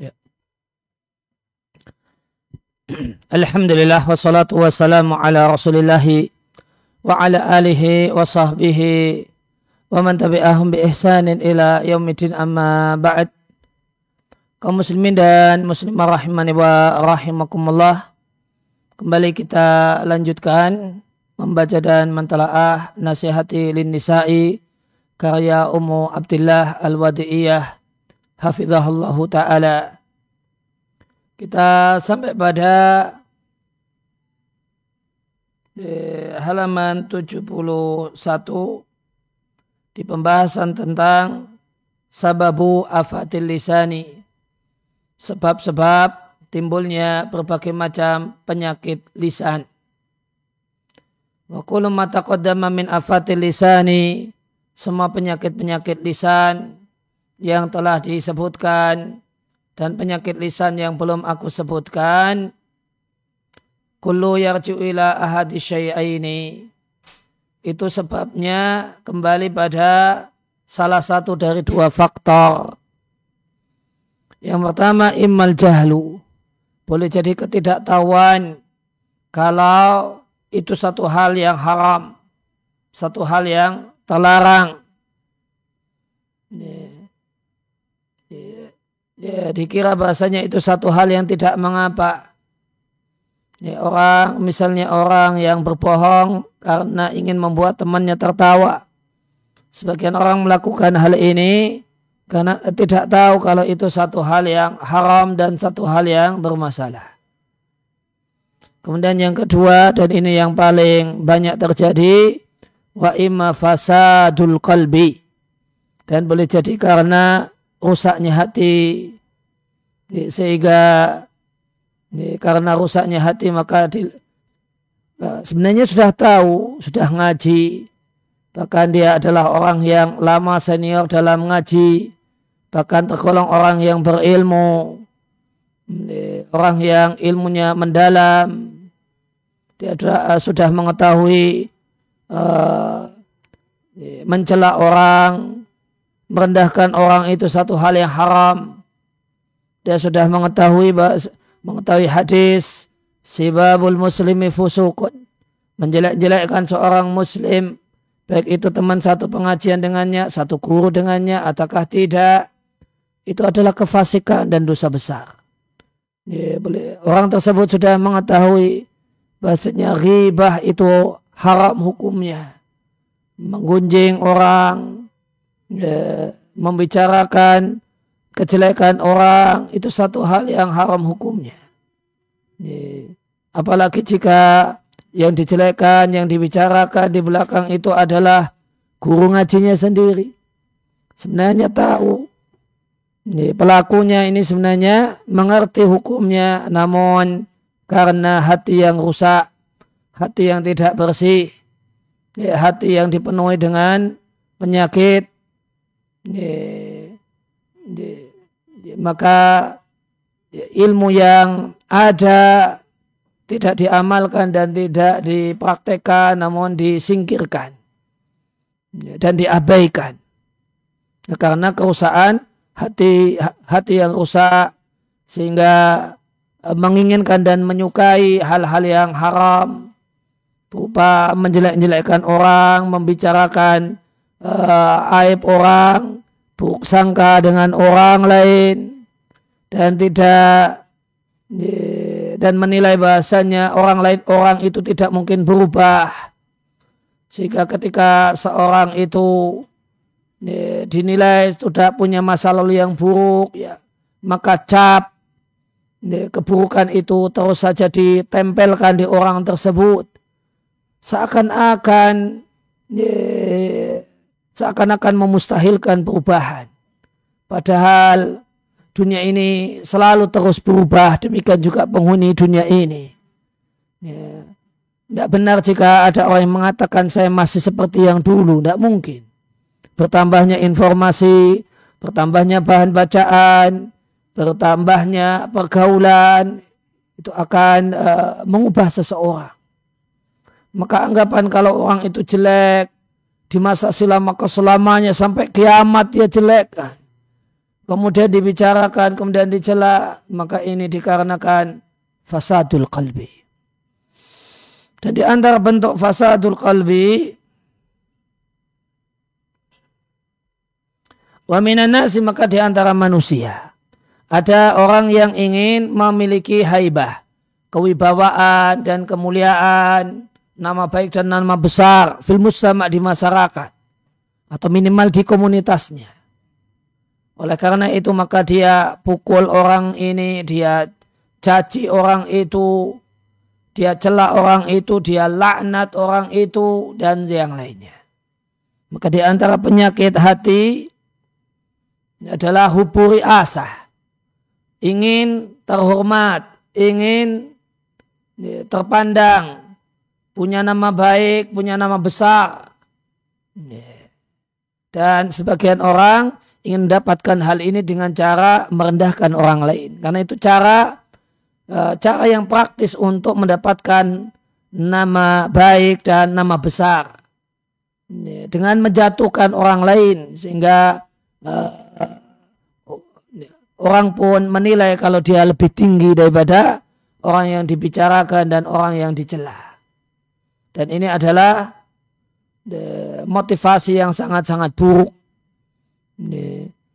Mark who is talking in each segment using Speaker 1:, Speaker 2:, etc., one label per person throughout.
Speaker 1: Ya. Alhamdulillah wassalatu wassalamu ala rasulillahi wa ala alihi wa sahbihi wa man tabi'ahum bi ihsanin ila yaumidin amma ba'd kaum muslimin dan muslimah rahimani wa rahimakumullah kembali kita lanjutkan membaca dan mentalaah nasihati lin nisa'i karya umu Abdillah Al-Wadi'iyah hafizahullahu ta'ala kita sampai pada eh, halaman 71 di pembahasan tentang sababu afatil lisani sebab-sebab timbulnya berbagai macam penyakit lisan. Wa kullu ma min afatil lisani semua penyakit-penyakit lisan yang telah disebutkan dan penyakit lisan yang belum aku sebutkan kullu yarju ila syai'aini. Itu sebabnya kembali pada salah satu dari dua faktor. Yang pertama immal jahlu. Boleh jadi ketidaktahuan kalau itu satu hal yang haram satu hal yang terlarang ya, dikira bahasanya itu satu hal yang tidak mengapa. Ya, orang misalnya orang yang berbohong karena ingin membuat temannya tertawa. Sebagian orang melakukan hal ini karena tidak tahu kalau itu satu hal yang haram dan satu hal yang bermasalah. Kemudian yang kedua dan ini yang paling banyak terjadi wa imma fasadul qalbi dan boleh jadi karena rusaknya hati. Sehingga karena rusaknya hati maka di, sebenarnya sudah tahu sudah ngaji. Bahkan dia adalah orang yang lama senior dalam ngaji. Bahkan tergolong orang yang berilmu. Orang yang ilmunya mendalam. Dia sudah mengetahui uh, mencela orang merendahkan orang itu satu hal yang haram. Dia sudah mengetahui mengetahui hadis sibabul muslimi fusukun. Menjelek-jelekkan seorang muslim baik itu teman satu pengajian dengannya, satu guru dengannya ataukah tidak itu adalah kefasikan dan dosa besar. Ya, boleh. Orang tersebut sudah mengetahui bahasanya ribah itu haram hukumnya. Menggunjing orang, ya, membicarakan kejelekan orang itu satu hal yang haram hukumnya. Ya, apalagi jika yang dijelekan, yang dibicarakan di belakang itu adalah guru ngajinya sendiri. Sebenarnya tahu. Ya, pelakunya ini sebenarnya mengerti hukumnya, namun karena hati yang rusak, hati yang tidak bersih, ya, hati yang dipenuhi dengan penyakit, maka ilmu yang ada tidak diamalkan dan tidak dipraktekkan namun disingkirkan. Dan diabaikan. Karena kerusakan hati hati yang rusak sehingga e, menginginkan dan menyukai hal-hal yang haram. Berupa menjelek-jelekkan orang, membicarakan uh, aib orang, buruk sangka dengan orang lain, dan tidak dan menilai bahasanya orang lain orang itu tidak mungkin berubah. Sehingga ketika seorang itu dinilai sudah punya masa lalu yang buruk ya maka cap keburukan itu terus saja ditempelkan di orang tersebut. Seakan-akan seakan-akan memustahilkan perubahan. Padahal dunia ini selalu terus berubah, demikian juga penghuni dunia ini. Ya. Tidak benar jika ada orang yang mengatakan saya masih seperti yang dulu, tidak mungkin. Bertambahnya informasi, bertambahnya bahan bacaan, bertambahnya pergaulan, itu akan uh, mengubah seseorang. Maka anggapan kalau orang itu jelek, di masa silam maka selamanya sampai kiamat dia jelek. Kemudian dibicarakan, kemudian dicela, maka ini dikarenakan fasadul qalbi. Dan di antara bentuk fasadul qalbi wa minan nasi maka di antara manusia ada orang yang ingin memiliki haibah, kewibawaan dan kemuliaan, nama baik dan nama besar fil sama di masyarakat atau minimal di komunitasnya. Oleh karena itu maka dia pukul orang ini, dia caci orang itu, dia celak orang itu, dia laknat orang itu, dan yang lainnya. Maka di antara penyakit hati adalah huburi asah. Ingin terhormat, ingin terpandang, punya nama baik, punya nama besar. Dan sebagian orang ingin mendapatkan hal ini dengan cara merendahkan orang lain. Karena itu cara Eh, cara yang praktis untuk mendapatkan nama baik dan nama besar dengan menjatuhkan orang lain sehingga uh, orang pun menilai kalau dia lebih tinggi daripada orang yang dibicarakan dan orang yang dicela. Dan ini adalah motivasi yang sangat-sangat buruk.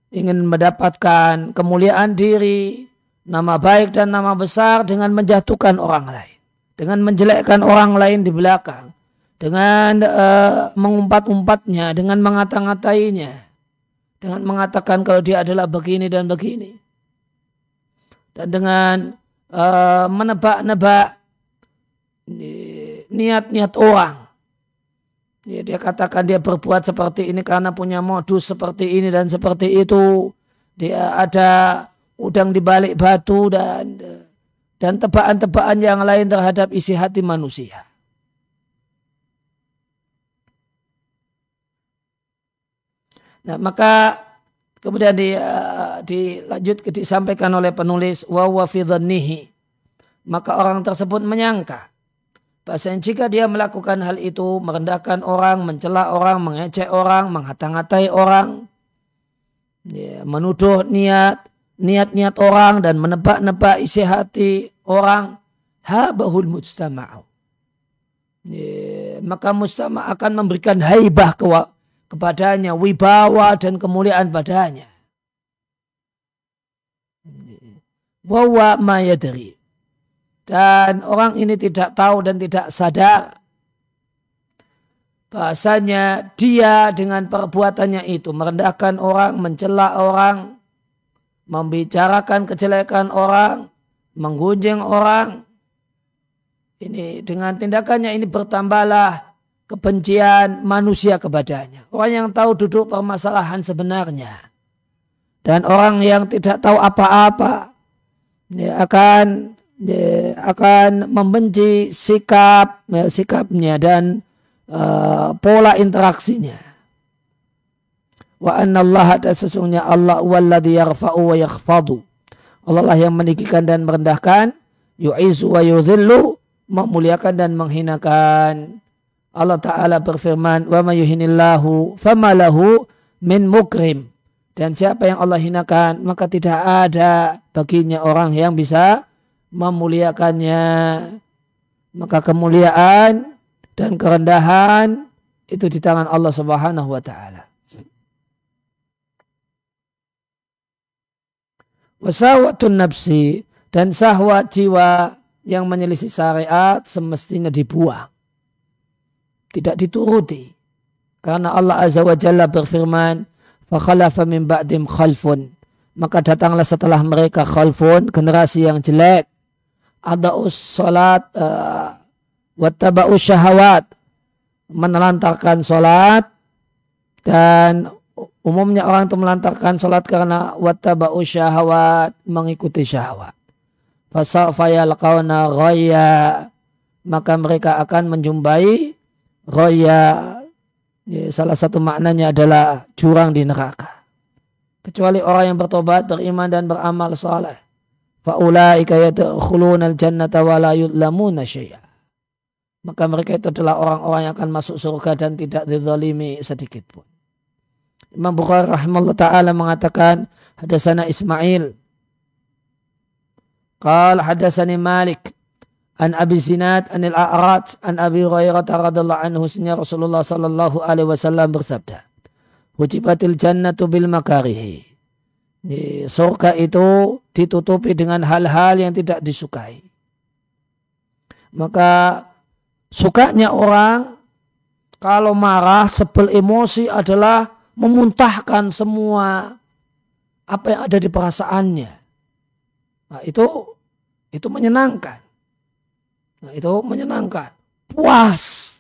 Speaker 1: Ingin mendapatkan kemuliaan diri, nama baik dan nama besar dengan menjatuhkan orang lain, dengan menjelekkan orang lain di belakang, dengan uh, mengumpat-umpatnya, dengan mengata-ngatainya, dengan mengatakan kalau dia adalah begini dan begini, dan dengan uh, menebak-nebak niat-niat orang. Ya, dia katakan dia berbuat seperti ini karena punya modus seperti ini dan seperti itu. Dia ada udang di balik batu dan dan tebaan-tebaan yang lain terhadap isi hati manusia. Nah, maka kemudian di, uh, dilanjut disampaikan oleh penulis wa Maka orang tersebut menyangka bahasa jika dia melakukan hal itu merendahkan orang, mencela orang, mengecek orang, menghata-ngatai orang, ya, menuduh niat, niat-niat orang dan menebak-nebak isi hati orang habahul mujtama'u. Maka mujtama' akan memberikan haibah ke, kepadanya, wibawa dan kemuliaan padanya. Wawa mayadri. Dan orang ini tidak tahu dan tidak sadar bahasanya dia dengan perbuatannya itu merendahkan orang, mencela orang, membicarakan kejelekan orang, menggunjing orang. Ini dengan tindakannya ini bertambahlah kebencian manusia kepadanya. Orang yang tahu duduk permasalahan sebenarnya. Dan orang yang tidak tahu apa-apa ya, akan akan membenci sikap ya, sikapnya dan uh, pola interaksinya wa anna Allah dan sesungguhnya Allah walladhi yarfa'u wa yakhfadu. Allah lah yang meninggikan dan merendahkan, yu'izu wa yudhillu, memuliakan dan menghinakan. Allah Ta'ala berfirman, wa ma yuhinillahu famalahu min mukrim. Dan siapa yang Allah hinakan, maka tidak ada baginya orang yang bisa memuliakannya. Maka kemuliaan dan kerendahan itu di tangan Allah Subhanahu wa taala. Wasawatun nafsi dan sahwat jiwa yang menyelisih syariat semestinya dibuang. Tidak dituruti. Karena Allah Azza wa Jalla berfirman, فَخَلَفَ مِنْ بَعْدِمْ khalfun. Maka datanglah setelah mereka khalfun, generasi yang jelek. Ada'us salat, uh, wattaba'us syahawat. Menelantarkan salat dan Umumnya orang itu melantarkan sholat karena wattaba'u syahwat, mengikuti syahwat. Fasawfa yalqawna ghaya, maka mereka akan menjumpai ghaya. Ya, salah satu maknanya adalah jurang di neraka. Kecuali orang yang bertobat, beriman dan beramal soleh faulaika yadkhuluna al-jannata wa la yudlamuna syai'a. Maka mereka itu adalah orang-orang yang akan masuk surga dan tidak dizalimi sedikit pun. Imam Bukhari rahimahullah taala mengatakan hadasana Ismail qala hadasani Malik an Abi Zinad anil A'raj an Abi Hurairah radhiyallahu anhu sunnya Rasulullah sallallahu alaihi wasallam bersabda Hujibatil jannatu bil makarihi surga itu ditutupi dengan hal-hal yang tidak disukai maka sukanya orang kalau marah sebel emosi adalah memuntahkan semua apa yang ada di perasaannya nah, itu itu menyenangkan Nah, itu menyenangkan. Puas.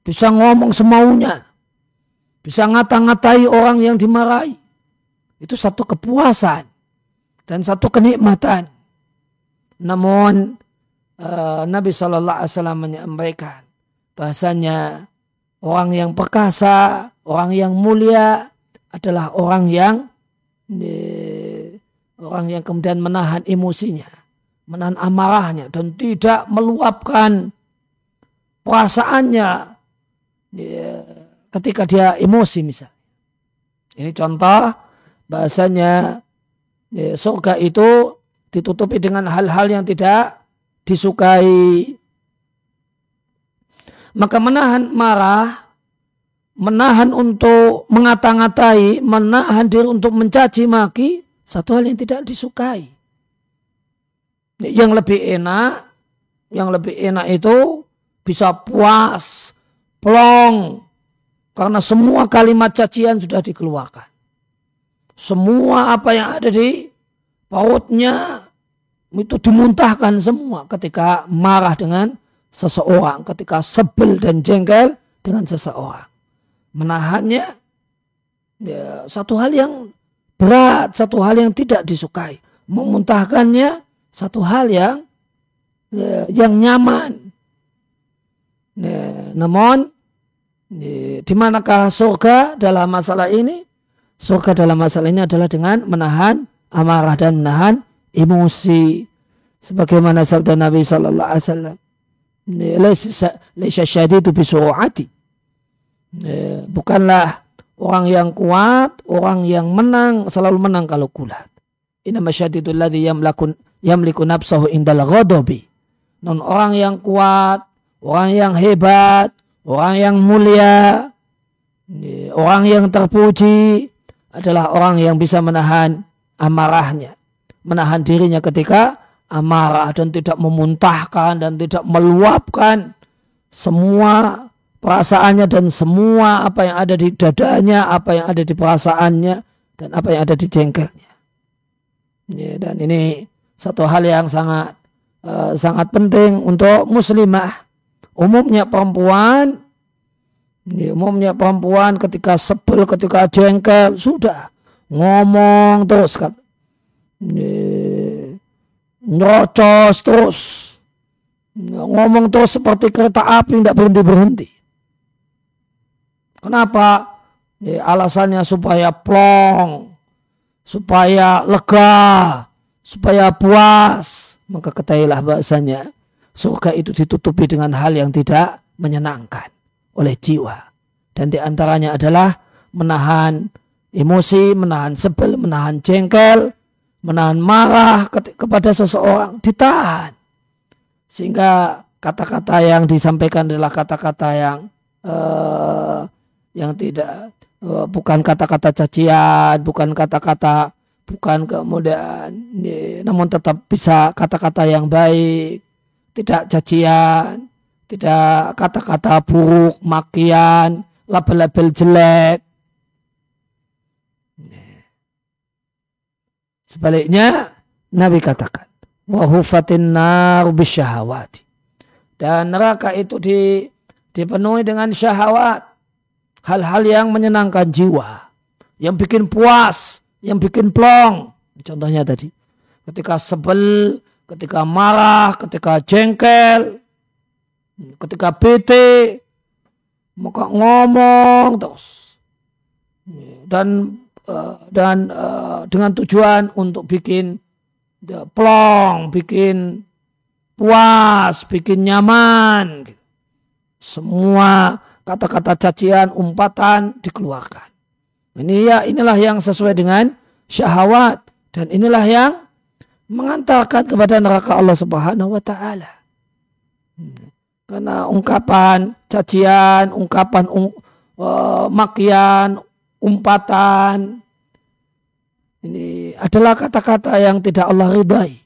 Speaker 1: Bisa ngomong semaunya. Bisa ngata-ngatai orang yang dimarahi. Itu satu kepuasan. Dan satu kenikmatan. Namun uh, Nabi Shallallahu Alaihi Wasallam menyampaikan bahasanya orang yang perkasa, orang yang mulia adalah orang yang eh, orang yang kemudian menahan emosinya menahan amarahnya dan tidak meluapkan perasaannya ya, ketika dia emosi misalnya. Ini contoh bahasanya ya, surga itu ditutupi dengan hal-hal yang tidak disukai. Maka menahan marah, menahan untuk mengata-ngatai, menahan diri untuk mencaci maki, satu hal yang tidak disukai yang lebih enak, yang lebih enak itu bisa puas, plong, karena semua kalimat cacian sudah dikeluarkan. Semua apa yang ada di pautnya itu dimuntahkan semua ketika marah dengan seseorang, ketika sebel dan jengkel dengan seseorang. Menahannya ya, satu hal yang berat, satu hal yang tidak disukai. Memuntahkannya satu hal yang ya, yang nyaman. Ya, namun ya, di manakah surga dalam masalah ini? Surga dalam masalah ini adalah dengan menahan amarah dan menahan emosi. Sebagaimana sabda Nabi Sallallahu Alaihi Wasallam. Bukanlah orang yang kuat, orang yang menang, selalu menang kalau kulat. Inna masyadidul ladhi yamlakun yamliku nafsahu indal ghadabi. Non orang yang kuat, orang yang hebat, orang yang mulia, orang yang terpuji adalah orang yang bisa menahan amarahnya, menahan dirinya ketika amarah dan tidak memuntahkan dan tidak meluapkan semua perasaannya dan semua apa yang ada di dadanya, apa yang ada di perasaannya dan apa yang ada di jengkelnya. Ya, dan ini satu hal yang sangat uh, sangat penting untuk muslimah. Umumnya perempuan, umumnya perempuan ketika sebel, ketika jengkel, sudah ngomong terus kan. Nyocos terus. Ngomong terus seperti kereta api tidak berhenti-berhenti. Kenapa? Ya, alasannya supaya plong, supaya lega, supaya puas, maka ketahuilah bahasanya surga itu ditutupi dengan hal yang tidak menyenangkan oleh jiwa. Dan di antaranya adalah menahan emosi, menahan sebel, menahan jengkel, menahan marah kepada seseorang, ditahan. Sehingga kata-kata yang disampaikan adalah kata-kata yang uh, yang tidak uh, bukan kata-kata cacian, bukan kata-kata bukan kemudian namun tetap bisa kata-kata yang baik tidak cacian tidak kata-kata buruk makian label-label jelek sebaliknya Nabi katakan wahufatin nar bisyahawati dan neraka itu di, dipenuhi dengan syahwat hal-hal yang menyenangkan jiwa yang bikin puas yang bikin plong. Contohnya tadi. Ketika sebel, ketika marah, ketika jengkel, ketika bete, maka ngomong terus. Dan uh, dan uh, dengan tujuan untuk bikin ya, plong, bikin puas, bikin nyaman. Semua kata-kata cacian, umpatan dikeluarkan. Ini ya inilah yang sesuai dengan syahwat dan inilah yang mengantarkan kepada neraka Allah Subhanahu wa taala. Karena ungkapan cacian, ungkapan uh, makian, umpatan ini adalah kata-kata yang tidak Allah ridai.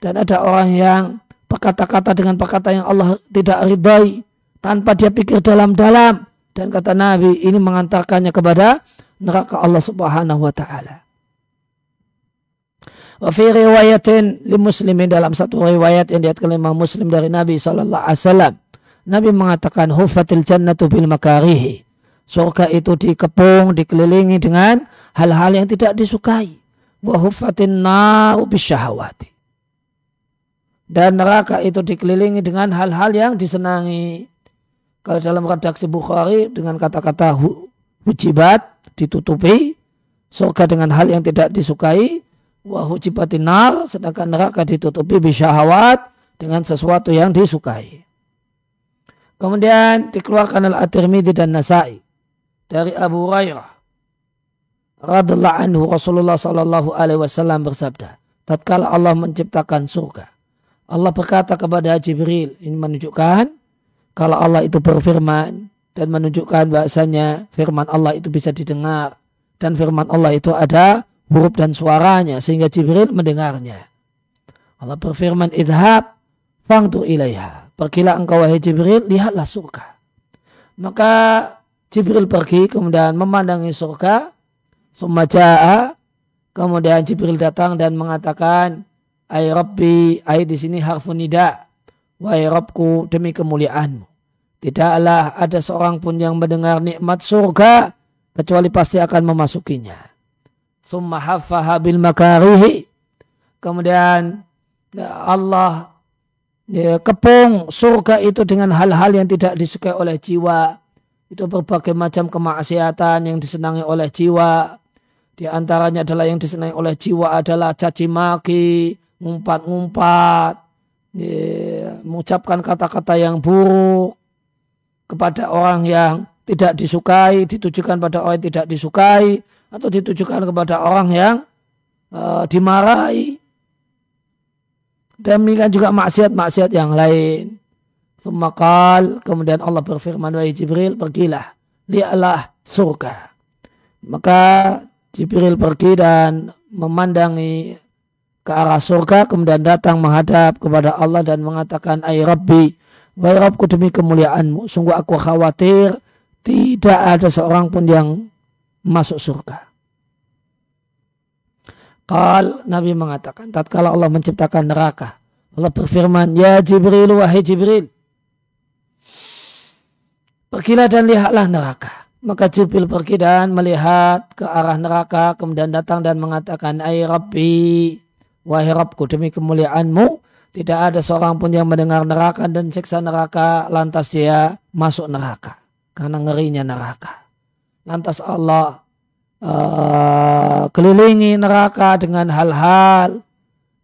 Speaker 1: Dan ada orang yang berkata-kata dengan perkataan yang Allah tidak ridai tanpa dia pikir dalam-dalam dan kata Nabi ini mengantarkannya kepada neraka Allah Subhanahu wa taala. Wa fi riwayatin li muslimin dalam satu riwayat yang diatkan Imam Muslim dari Nabi sallallahu alaihi wasallam. Nabi mengatakan hufatil jannatu bil makarihi. Surga itu dikepung, dikelilingi dengan hal-hal yang tidak disukai. Wa hufatin naru bisyahawati. Dan neraka itu dikelilingi dengan hal-hal yang disenangi. Kalau dalam redaksi Bukhari dengan kata-kata hujibat ditutupi, surga dengan hal yang tidak disukai, wahujibatin nar sedangkan neraka ditutupi bisyahawat dengan sesuatu yang disukai. Kemudian dikeluarkan al-At-Tirmidzi dan Nasai dari Abu Hurairah radhiallahu anhu Rasulullah sallallahu alaihi wasallam bersabda, tatkala Allah menciptakan surga, Allah berkata kepada Jibril, ini menunjukkan kalau Allah itu berfirman dan menunjukkan bahasanya firman Allah itu bisa didengar dan firman Allah itu ada huruf dan suaranya sehingga Jibril mendengarnya. Allah berfirman, "Idhab fangtu ilaiha." Pergilah engkau wahai Jibril, lihatlah surga. Maka Jibril pergi kemudian memandangi surga. Summa ja'a, kemudian Jibril datang dan mengatakan, "Ai Rabbi, ai di sini harfun nida." Wahai Rabbku demi kemuliaanmu. Tidaklah ada seorang pun yang mendengar nikmat surga kecuali pasti akan memasukinya summa haffaha bil makarihi. Kemudian ya, Allah ya, kepung surga itu dengan hal-hal yang tidak disukai oleh jiwa. Itu berbagai macam kemaksiatan yang disenangi oleh jiwa. Di antaranya adalah yang disenangi oleh jiwa adalah caci maki ngumpat-ngumpat ya, mengucapkan kata-kata yang buruk kepada orang yang tidak disukai ditujukan pada orang yang tidak disukai atau ditujukan kepada orang yang uh, dimarahi dan demikian juga maksiat-maksiat yang lain. Semakal kemudian Allah berfirman wahai Jibril pergilah lihatlah surga. Maka Jibril pergi dan memandangi ke arah surga kemudian datang menghadap kepada Allah dan mengatakan ay Rabbi wahai Rabbku demi kemuliaanmu sungguh aku khawatir tidak ada seorang pun yang masuk surga. Kal Nabi mengatakan, tatkala Allah menciptakan neraka, Allah berfirman, Ya Jibril, wahai Jibril, pergilah dan lihatlah neraka. Maka Jibril pergi dan melihat ke arah neraka, kemudian datang dan mengatakan, Ay Rabbi, wahai Rabbku, demi kemuliaanmu, tidak ada seorang pun yang mendengar neraka dan siksa neraka, lantas dia masuk neraka. Karena ngerinya neraka. Lantas Allah uh, kelilingi neraka dengan hal-hal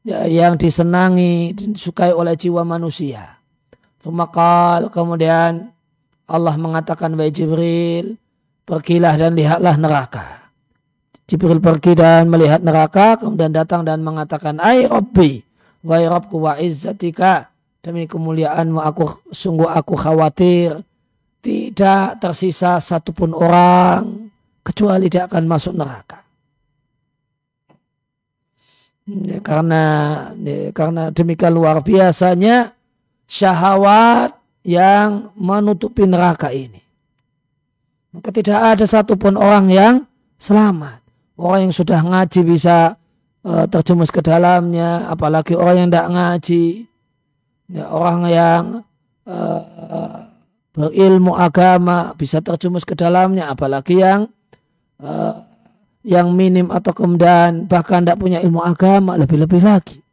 Speaker 1: ya, yang disenangi, disukai oleh jiwa manusia. Semakal kemudian Allah mengatakan wahai Jibril, pergilah dan lihatlah neraka. Jibril pergi dan melihat neraka, kemudian datang dan mengatakan, Ay Rabbi, wahai Rabbku wa izzatika, demi kemuliaanmu aku sungguh aku khawatir tidak tersisa satupun orang kecuali dia akan masuk neraka. Ya, karena ya, karena demikian luar biasanya syahwat yang menutupi neraka ini. Maka tidak ada satupun orang yang selamat. Orang yang sudah ngaji bisa uh, terjumus ke dalamnya, apalagi orang yang tidak ngaji. Ya, orang yang uh, berilmu agama bisa terjumus ke dalamnya apalagi yang uh, yang minim atau kemudian bahkan tidak punya ilmu agama lebih-lebih lagi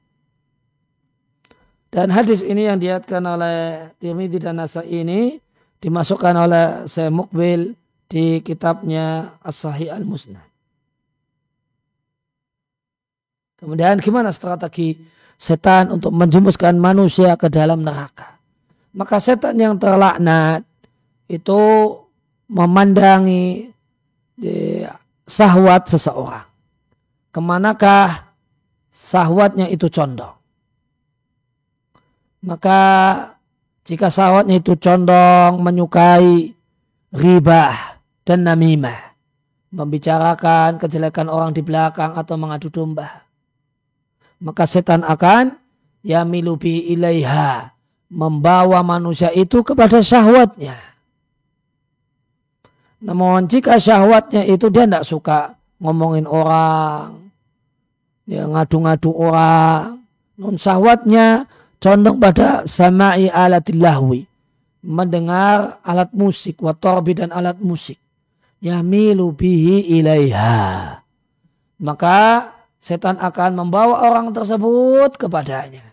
Speaker 1: dan hadis ini yang diatkan oleh Tirmidzi dan Nasa ini dimasukkan oleh Syekh Mukbil di kitabnya As-Sahih Al-Musnad. Kemudian gimana strategi setan untuk menjumuskan manusia ke dalam neraka? Maka setan yang terlaknat itu memandangi sahwat seseorang. Ke manakah sahwatnya itu condong. Maka jika sahwatnya itu condong menyukai ribah dan namimah, membicarakan kejelekan orang di belakang atau mengadu domba, maka setan akan yamilubi ilaiha membawa manusia itu kepada syahwatnya. Namun jika syahwatnya itu dia tidak suka ngomongin orang, dia ngadu-ngadu orang, non syahwatnya condong pada samai alatilahwi, mendengar alat musik, watorbi dan alat musik. Yamilu bihi ilaiha. Maka setan akan membawa orang tersebut kepadanya.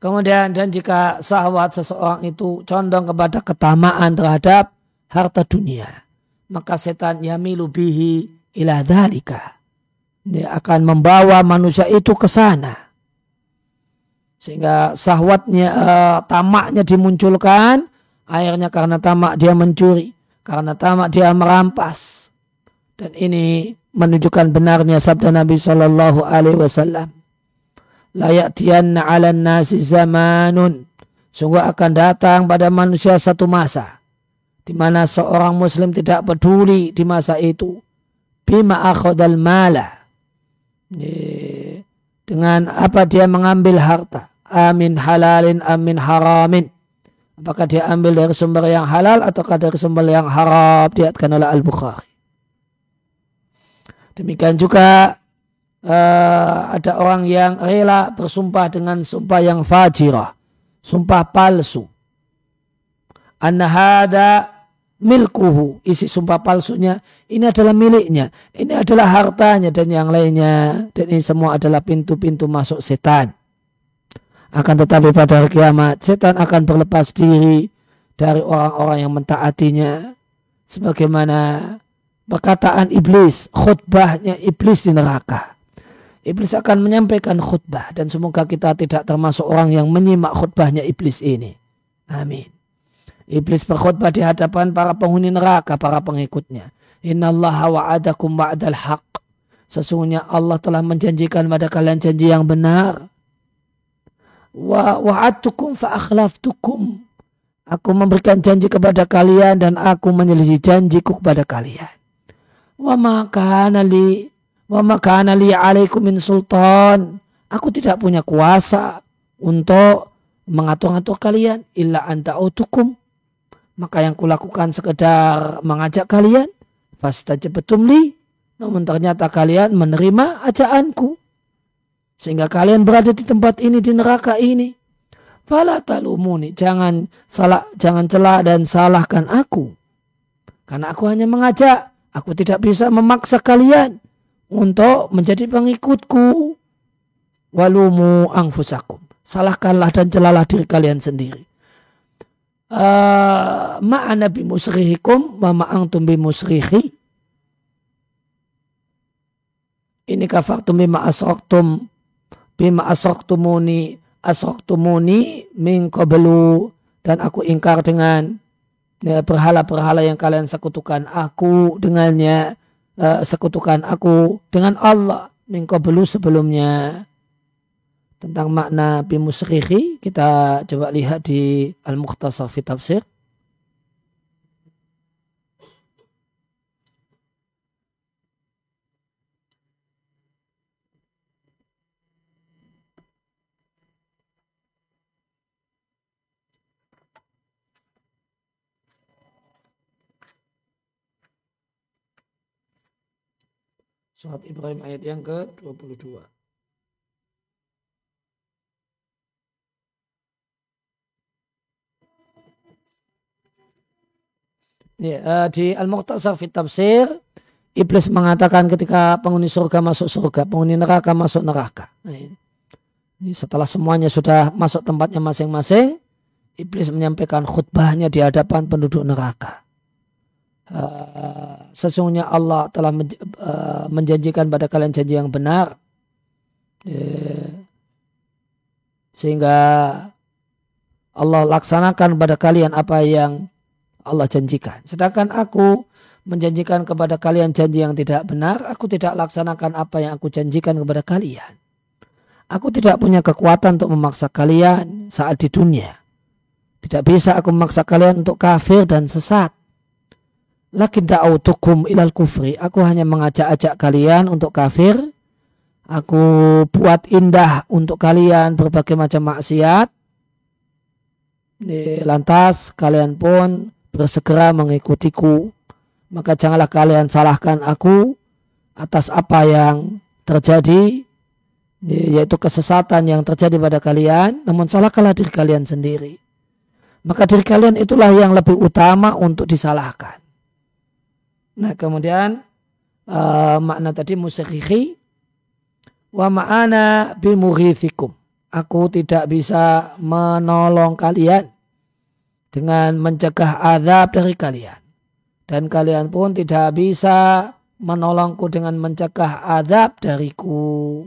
Speaker 1: Kemudian dan jika sahwat seseorang itu condong kepada ketamaan terhadap harta dunia, maka setan yamilu bihi ila dhalika. Dia akan membawa manusia itu ke sana. Sehingga sahwatnya, uh, tamaknya dimunculkan, akhirnya karena tamak dia mencuri, karena tamak dia merampas. Dan ini menunjukkan benarnya sabda Nabi Shallallahu Alaihi Wasallam la ya'tiyanna 'alan nasi zamanun. Sungguh akan datang pada manusia satu masa di mana seorang muslim tidak peduli di masa itu. Bima akhadal mala. Dengan apa dia mengambil harta? Amin halalin amin haramin. Apakah dia ambil dari sumber yang halal ataukah dari sumber yang haram? Diatkan oleh Al-Bukhari. Demikian juga uh, ada orang yang rela bersumpah dengan sumpah yang fajirah, sumpah palsu. Anna hada milkuhu, isi sumpah palsunya, ini adalah miliknya, ini adalah hartanya dan yang lainnya, dan ini semua adalah pintu-pintu masuk setan. Akan tetapi pada hari kiamat, setan akan berlepas diri dari orang-orang yang mentaatinya, sebagaimana perkataan iblis, khutbahnya iblis di neraka. Iblis akan menyampaikan khutbah dan semoga kita tidak termasuk orang yang menyimak khutbahnya iblis ini. Amin. Iblis berkhutbah di hadapan para penghuni neraka, para pengikutnya. Inna Allah wa'adakum wa'adal haq. Sesungguhnya Allah telah menjanjikan pada kalian janji yang benar. Wa wa'adtukum fa'akhlaftukum. Aku memberikan janji kepada kalian dan aku menyelisih janjiku kepada kalian. Wa maka li Wa makana li alaikum min sultan. Aku tidak punya kuasa untuk mengatur-ngatur kalian illa anta utukum. Maka yang kulakukan sekedar mengajak kalian. Fastajabtum li. Namun ternyata kalian menerima ajaanku. Sehingga kalian berada di tempat ini, di neraka ini. Fala talumuni. Jangan salah, jangan celah dan salahkan aku. Karena aku hanya mengajak. Aku tidak bisa memaksa kalian untuk menjadi pengikutku. Walumu angfusakum. Salahkanlah dan celalah diri kalian sendiri. Uh, ma'ana bimusrihikum wa ma'angtum bimusrihi. Ini kafartum bima asraktum bima asraktumuni asraktumuni min qablu dan aku ingkar dengan ya, berhala-berhala yang kalian sekutukan aku dengannya uh, sekutukan aku dengan Allah mingkobelu sebelumnya. Tentang makna bimusrihi kita coba lihat di Al-Mukhtasar fi Tafsir Surat Ibrahim ayat yang ke-22. Ya, uh, di Al-Muqtasar fit Tafsir, Iblis mengatakan ketika penghuni surga masuk surga, penghuni neraka masuk neraka. Nah. Setelah semuanya sudah masuk tempatnya masing-masing, Iblis menyampaikan khutbahnya di hadapan penduduk neraka. Uh, sesungguhnya Allah telah uh, menjanjikan pada kalian janji yang benar uh, sehingga Allah laksanakan pada kalian apa yang Allah janjikan sedangkan aku menjanjikan kepada kalian janji yang tidak benar, aku tidak laksanakan apa yang aku janjikan kepada kalian. Aku tidak punya kekuatan untuk memaksa kalian saat di dunia. Tidak bisa aku memaksa kalian untuk kafir dan sesat. Lakin da'autukum ilal kufri. Aku hanya mengajak-ajak kalian untuk kafir. Aku buat indah untuk kalian berbagai macam maksiat. Lantas kalian pun bersegera mengikutiku maka janganlah kalian salahkan aku atas apa yang terjadi yaitu kesesatan yang terjadi pada kalian namun salahkanlah diri kalian sendiri maka diri kalian itulah yang lebih utama untuk disalahkan nah kemudian uh, makna tadi musyrihi wa ma'ana bimughithikum aku tidak bisa menolong kalian dengan mencegah azab dari kalian dan kalian pun tidak bisa menolongku dengan mencegah azab dariku.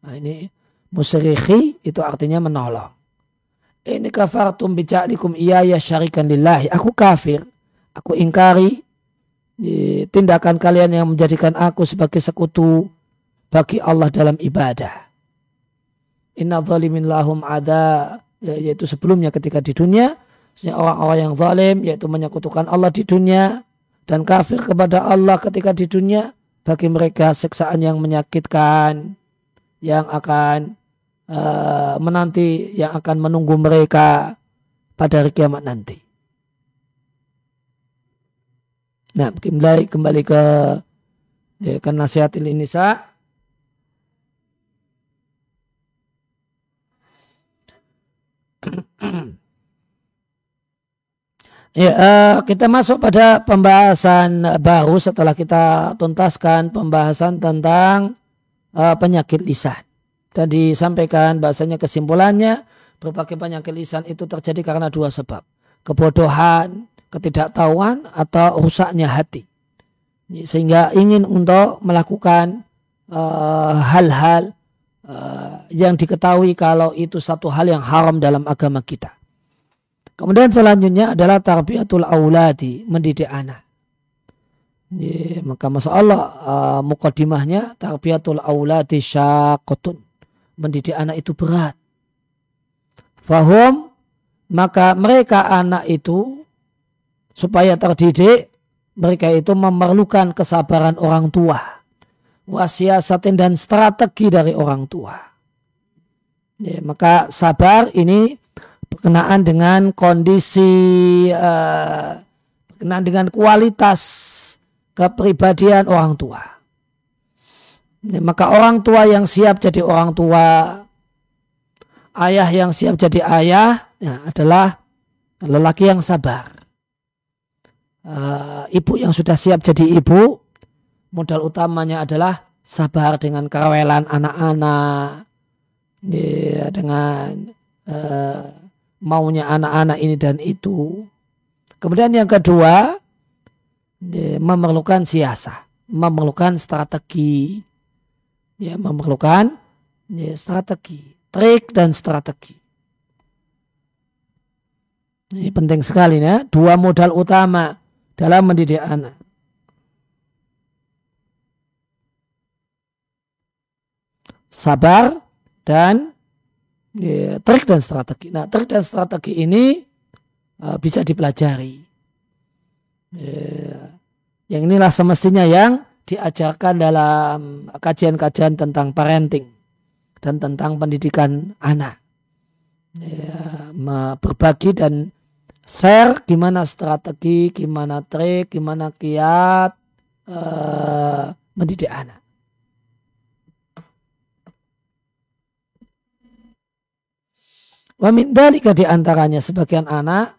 Speaker 1: Nah ini musyrikhi itu artinya menolong. Ini kafartum bija'likum iya ya syarikan lillahi. Aku kafir. Aku ingkari tindakan kalian yang menjadikan aku sebagai sekutu bagi Allah dalam ibadah. Inna zalimin lahum ada yaitu sebelumnya ketika di dunia orang-orang yang zalim yaitu menyekutukan Allah di dunia dan kafir kepada Allah ketika di dunia bagi mereka siksaan yang menyakitkan yang akan uh, menanti yang akan menunggu mereka pada hari kiamat nanti. Nah, kembali kembali ke ya, ke nasihat nisa Ya, uh, kita masuk pada pembahasan baru setelah kita tuntaskan pembahasan tentang uh, penyakit lisan. Tadi sampaikan bahasanya kesimpulannya berbagai penyakit lisan itu terjadi karena dua sebab. Kebodohan, ketidaktahuan atau rusaknya hati. Sehingga ingin untuk melakukan eh, hal-hal uh, uh, yang diketahui kalau itu satu hal yang haram dalam agama kita. Kemudian selanjutnya adalah tarbiyatul auladi, mendidik anak. Ya, maka masa Allah uh, mukadimahnya tarbiyatul auladi syakotun. Mendidik anak itu berat. Fahum, maka mereka anak itu supaya terdidik, mereka itu memerlukan kesabaran orang tua. Wasiasatin dan strategi dari orang tua. Ya, maka sabar ini berkenaan dengan kondisi uh, berkenaan dengan kualitas kepribadian orang tua. Maka orang tua yang siap jadi orang tua, ayah yang siap jadi ayah ya, adalah lelaki yang sabar. Uh, ibu yang sudah siap jadi ibu, modal utamanya adalah sabar dengan kerewelan anak-anak, ya, dengan uh, maunya anak-anak ini dan itu. Kemudian yang kedua, memerlukan siasa, memerlukan strategi, ya memerlukan ya, strategi, trik dan strategi. Ini penting sekali ya, dua modal utama dalam mendidik anak. Sabar dan ya, trik dan strategi. Nah, trik dan strategi ini uh, bisa dipelajari. Ya, yang inilah semestinya yang diajarkan dalam kajian-kajian tentang parenting dan tentang pendidikan anak. Ya, berbagi dan share gimana strategi, gimana trik, gimana kiat uh, mendidik anak. Wa min dalika di antaranya sebagian anak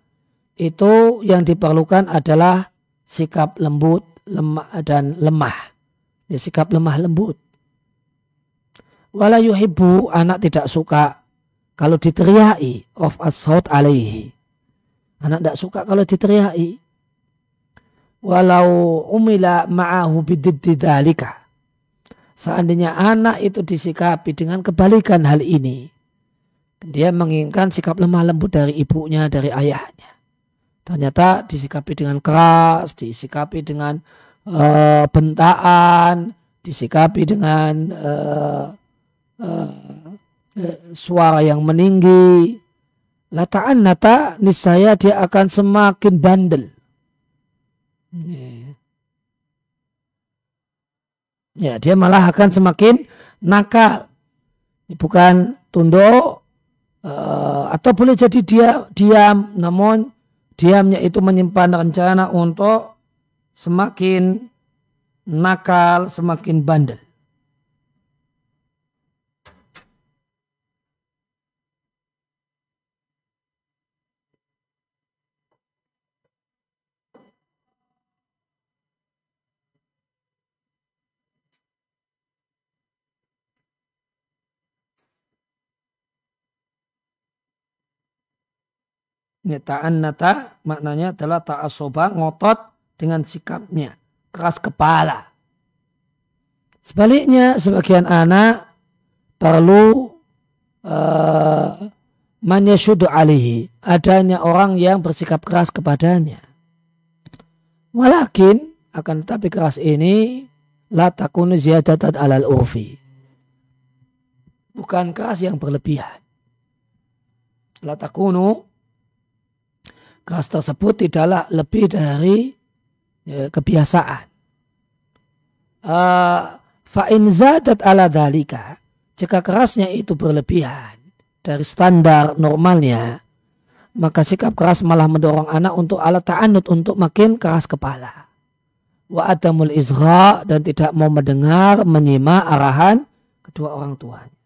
Speaker 1: itu yang diperlukan adalah sikap lembut lemah dan lemah. Ya, sikap lemah lembut. Wala yuhibbu anak tidak suka kalau diteriaki of assault alaihi. Anak tidak suka kalau diteriaki. Walau umila ma'ahu bididdi dalika. Seandainya anak itu disikapi dengan kebalikan hal ini dia menginginkan sikap lemah lembut dari ibunya, dari ayahnya. Ternyata disikapi dengan keras, disikapi dengan uh, bentaan, disikapi dengan uh, uh, suara yang meninggi. Lataan nata niscaya dia akan semakin bandel. Ya, dia malah akan semakin nakal. Bukan tunduk uh, atau boleh jadi dia diam, namun diamnya itu menyimpan rencana untuk semakin nakal, semakin bandel. Ini ta'an nata maknanya adalah ta'asoba ngotot dengan sikapnya. Keras kepala. Sebaliknya sebagian anak perlu uh, manyashudu alihi. Adanya orang yang bersikap keras kepadanya. Walakin akan tetapi keras ini la takunu ziyadatan alal urfi. Bukan keras yang berlebihan. La takunu keras tersebut tidaklah lebih dari ya, kebiasaan. Uh, Fa'in zadat ala dalika. Jika kerasnya itu berlebihan dari standar normalnya, maka sikap keras malah mendorong anak untuk alat ta'anud untuk makin keras kepala. Wa adamul izra dan tidak mau mendengar, menyimak arahan kedua orang tuanya.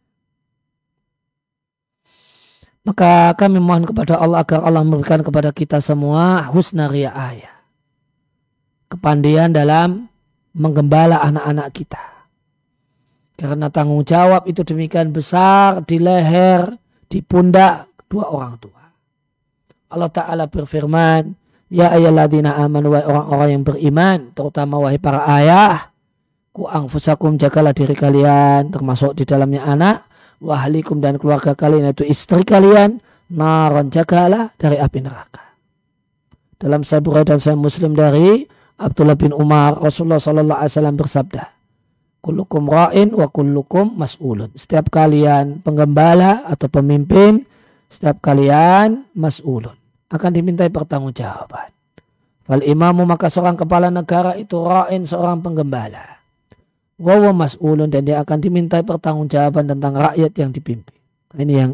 Speaker 1: Maka kami mohon kepada Allah agar Allah memberikan kepada kita semua husna riayah. Kepandian dalam menggembala anak-anak kita. Karena tanggung jawab itu demikian besar di leher, di pundak dua orang tua. Allah Ta'ala berfirman, Ya ayyalladina aman wa orang-orang yang beriman, terutama wahai para ayah, ku angfusakum jagalah diri kalian, termasuk di dalamnya anak, wahlikum dan keluarga kalian itu istri kalian naron jagalah dari api neraka. Dalam sabura dan saya muslim dari Abdullah bin Umar Rasulullah Sallallahu Alaihi Wasallam bersabda, Kullukum ra'in wa kullukum mas'ulun. Setiap kalian penggembala atau pemimpin, setiap kalian mas'ulun. Akan dimintai pertanggungjawaban. Fal imamu maka seorang kepala negara itu ra'in seorang penggembala wawa mas'ulun dan dia akan dimintai pertanggungjawaban tentang rakyat yang dipimpin. Ini yang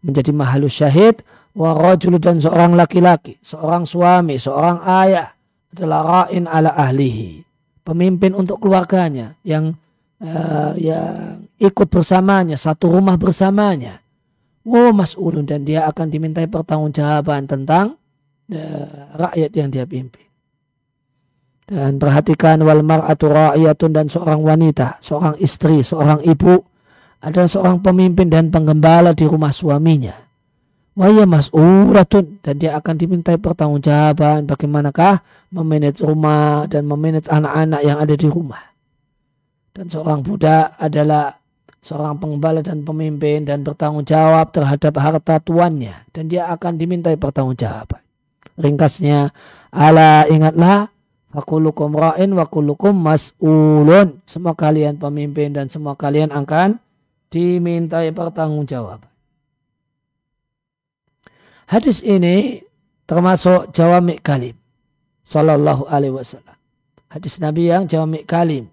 Speaker 1: menjadi mahalus syahid wa rajul dan seorang laki-laki, seorang suami, seorang ayah adalah ra'in ala ahlihi. Pemimpin untuk keluarganya yang uh, yang ikut bersamanya, satu rumah bersamanya. Wa mas'ulun dan dia akan dimintai pertanggungjawaban tentang uh, rakyat yang dia pimpin. Dan perhatikan wal mar'atu ra'iyatun dan seorang wanita, seorang istri, seorang ibu adalah seorang pemimpin dan penggembala di rumah suaminya. Waya mas'uratun dan dia akan dimintai pertanggungjawaban bagaimanakah memanage rumah dan memanage anak-anak yang ada di rumah. Dan seorang budak adalah seorang penggembala dan pemimpin dan bertanggung jawab terhadap harta tuannya dan dia akan dimintai pertanggungjawaban. Ringkasnya, ala ingatlah Fakulukum ra'in wa kulukum mas'ulun. Semua kalian pemimpin dan semua kalian akan dimintai pertanggungjawaban. Hadis ini termasuk jawami kalim. Sallallahu alaihi wasallam. Hadis Nabi yang jawami kalim.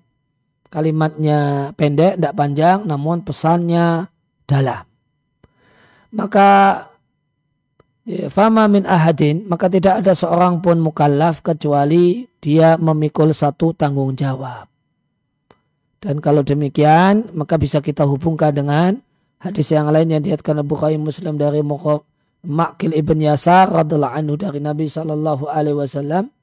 Speaker 1: Kalimatnya pendek, tidak panjang, namun pesannya dalam. Maka Ya, fama min ahadin, maka tidak ada seorang pun mukallaf kecuali dia memikul satu tanggung jawab. Dan kalau demikian, maka bisa kita hubungkan dengan hadis yang lain yang dihatkan Abu Bukhari Muslim dari Makil ibn Yasar radhiallahu anhu dari Nabi Shallallahu Alaihi Wasallam.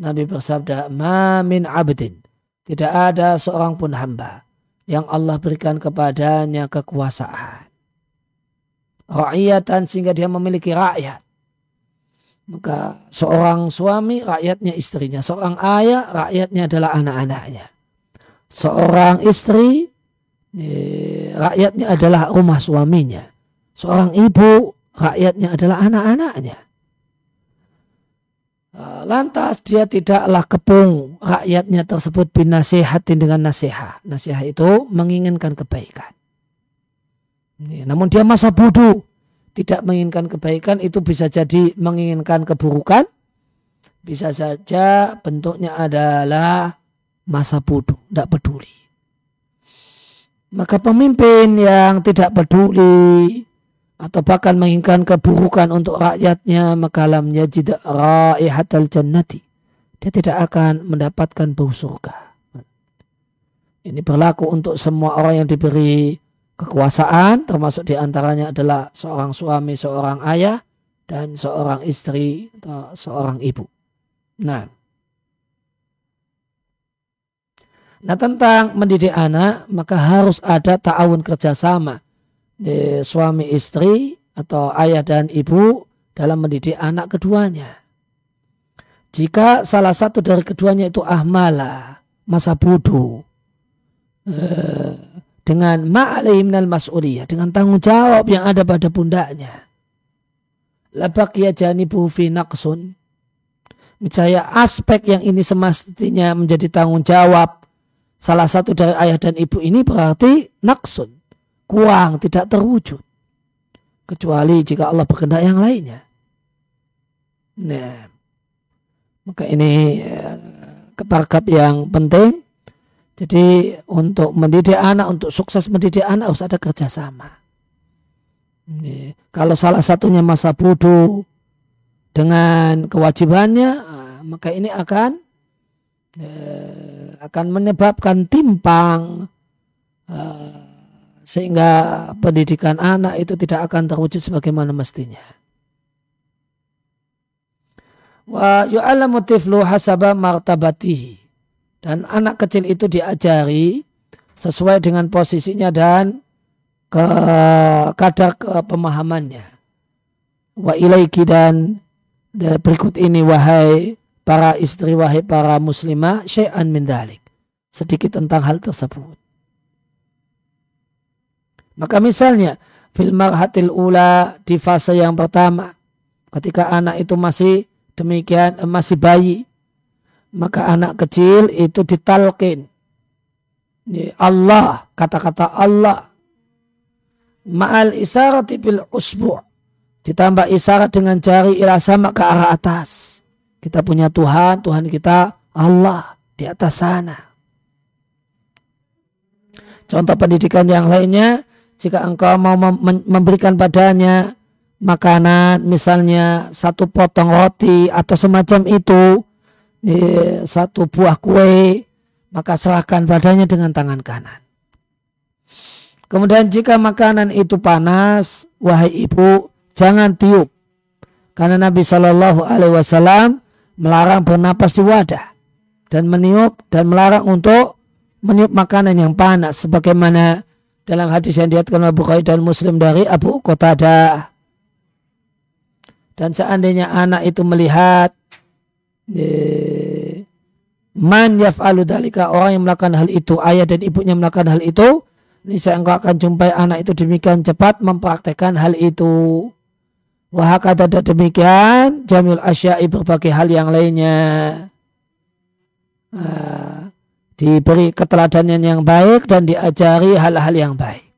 Speaker 1: Nabi bersabda, "Ma min abdin." Tidak ada seorang pun hamba yang Allah berikan kepadanya kekuasaan rakyatan sehingga dia memiliki rakyat. Maka seorang suami rakyatnya istrinya, seorang ayah rakyatnya adalah anak-anaknya. Seorang istri eh, rakyatnya adalah rumah suaminya. Seorang ibu rakyatnya adalah anak-anaknya. lantas dia tidaklah kepung rakyatnya tersebut binasihatin dengan nasihat. Nasihat itu menginginkan kebaikan. Namun dia masa bodoh. Tidak menginginkan kebaikan itu bisa jadi menginginkan keburukan. Bisa saja bentuknya adalah masa bodoh. Tidak peduli. Maka pemimpin yang tidak peduli atau bahkan menginginkan keburukan untuk rakyatnya maka lam yajid raihatal jannati. Dia tidak akan mendapatkan bau surga. Ini berlaku untuk semua orang yang diberi kekuasaan termasuk di antaranya adalah seorang suami, seorang ayah dan seorang istri atau seorang ibu. Nah, Nah tentang mendidik anak maka harus ada ta'awun kerjasama di suami istri atau ayah dan ibu dalam mendidik anak keduanya. Jika salah satu dari keduanya itu ahmala, masa bodoh, eh, dengan ma'alaih minal mas'uliyah, dengan tanggung jawab yang ada pada pundaknya. Labakia janibu fi naqsun. Misalnya aspek yang ini semestinya menjadi tanggung jawab salah satu dari ayah dan ibu ini berarti naksun, kurang, tidak terwujud. Kecuali jika Allah berkehendak yang lainnya. Nah, maka ini eh, keparkap yang penting. Jadi untuk mendidik anak, untuk sukses mendidik anak harus ada kerjasama. Ini, kalau salah satunya masa bodoh dengan kewajibannya, ah, maka ini akan eh, akan menyebabkan timpang eh, sehingga pendidikan anak itu tidak akan terwujud sebagaimana mestinya. Wa yu'alamu tiflu hasaba martabatihi. Dan anak kecil itu diajari sesuai dengan posisinya dan ke kadar ke pemahamannya. Wa ilaiki dan berikut ini wahai para istri wahai para muslimah syai'an min dalik. Sedikit tentang hal tersebut. Maka misalnya fil marhatil ula di fase yang pertama ketika anak itu masih demikian eh, masih bayi maka anak kecil itu ditalkin Allah kata-kata Allah. Ma'al isyarat bil usbu' ditambah isyarat dengan jari ila sama ke arah atas. Kita punya Tuhan, Tuhan kita Allah di atas sana. Contoh pendidikan yang lainnya, jika engkau mau memberikan padanya makanan, misalnya satu potong roti atau semacam itu, satu buah kue, maka serahkan padanya dengan tangan kanan. Kemudian jika makanan itu panas, wahai ibu, jangan tiup. Karena Nabi Shallallahu Alaihi Wasallam melarang bernapas di wadah dan meniup dan melarang untuk meniup makanan yang panas sebagaimana dalam hadis yang diatkan oleh Bukhari dan Muslim dari Abu Qatadah. Dan seandainya anak itu melihat man yaf'alu dalika orang yang melakukan hal itu, ayah dan ibunya melakukan hal itu, ini saya engkau akan jumpai anak itu demikian cepat mempraktekkan hal itu. Wahakata demikian jamil asyai berbagai hal yang lainnya. Uh, diberi keteladanan yang baik dan diajari hal-hal yang baik.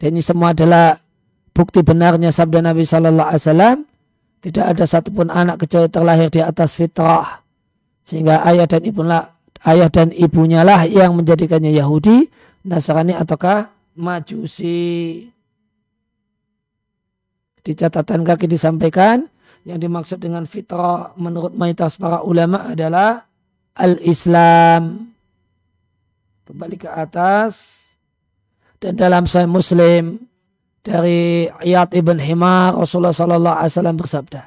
Speaker 1: Dan ini semua adalah bukti benarnya sabda Nabi Shallallahu Alaihi Wasallam. Tidak ada satupun anak kecuali terlahir di atas fitrah. Sehingga ayah dan ibu lah, ayah dan ibunya lah yang menjadikannya Yahudi, Nasrani ataukah Majusi. Di catatan kaki disampaikan yang dimaksud dengan fitrah menurut mayoritas para ulama adalah al-Islam. Kembali ke atas dan dalam Sahih Muslim dari Iyad ibn Himar Rasulullah Sallallahu Alaihi Wasallam bersabda,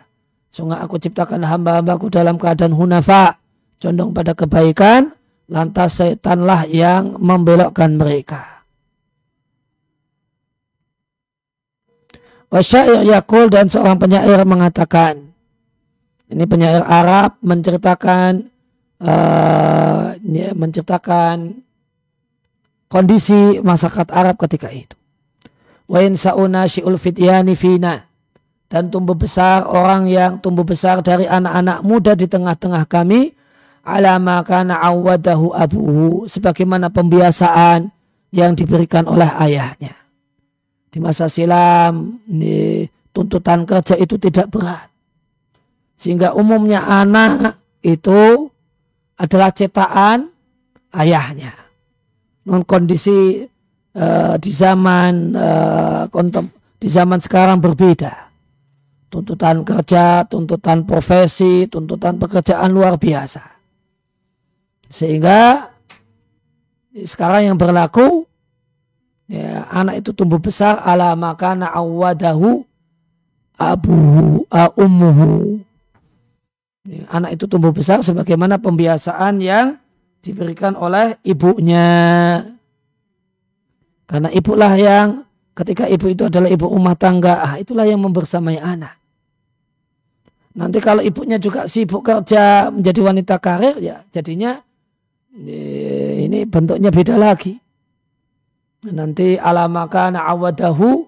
Speaker 1: Sungguh aku ciptakan hamba-hambaku dalam keadaan hunafa, condong pada kebaikan, lantas setanlah yang membelokkan mereka. Wasyair Yakul dan seorang penyair mengatakan, ini penyair Arab menceritakan uh, menceritakan kondisi masyarakat Arab ketika itu. Wa in sa'una syi'ul fityani fina. dan tumbuh besar orang yang tumbuh besar dari anak-anak muda di tengah-tengah kami ala kana awadahu abuhu sebagaimana pembiasaan yang diberikan oleh ayahnya. Di masa silam ini, tuntutan kerja itu tidak berat. Sehingga umumnya anak itu adalah cetakan ayahnya. Non kondisi uh, di zaman uh, kontem, di zaman sekarang berbeda. Tuntutan kerja, tuntutan profesi, tuntutan pekerjaan luar biasa. Sehingga sekarang yang berlaku ya, anak itu tumbuh besar ala makana awadahu abu ummuhu. Ya, anak itu tumbuh besar sebagaimana pembiasaan yang diberikan oleh ibunya. Karena ibulah yang ketika ibu itu adalah ibu rumah tangga, ah, itulah yang membersamai anak. Nanti kalau ibunya juga sibuk kerja menjadi wanita karir, ya jadinya ini bentuknya beda lagi. Nanti alamakana awadahu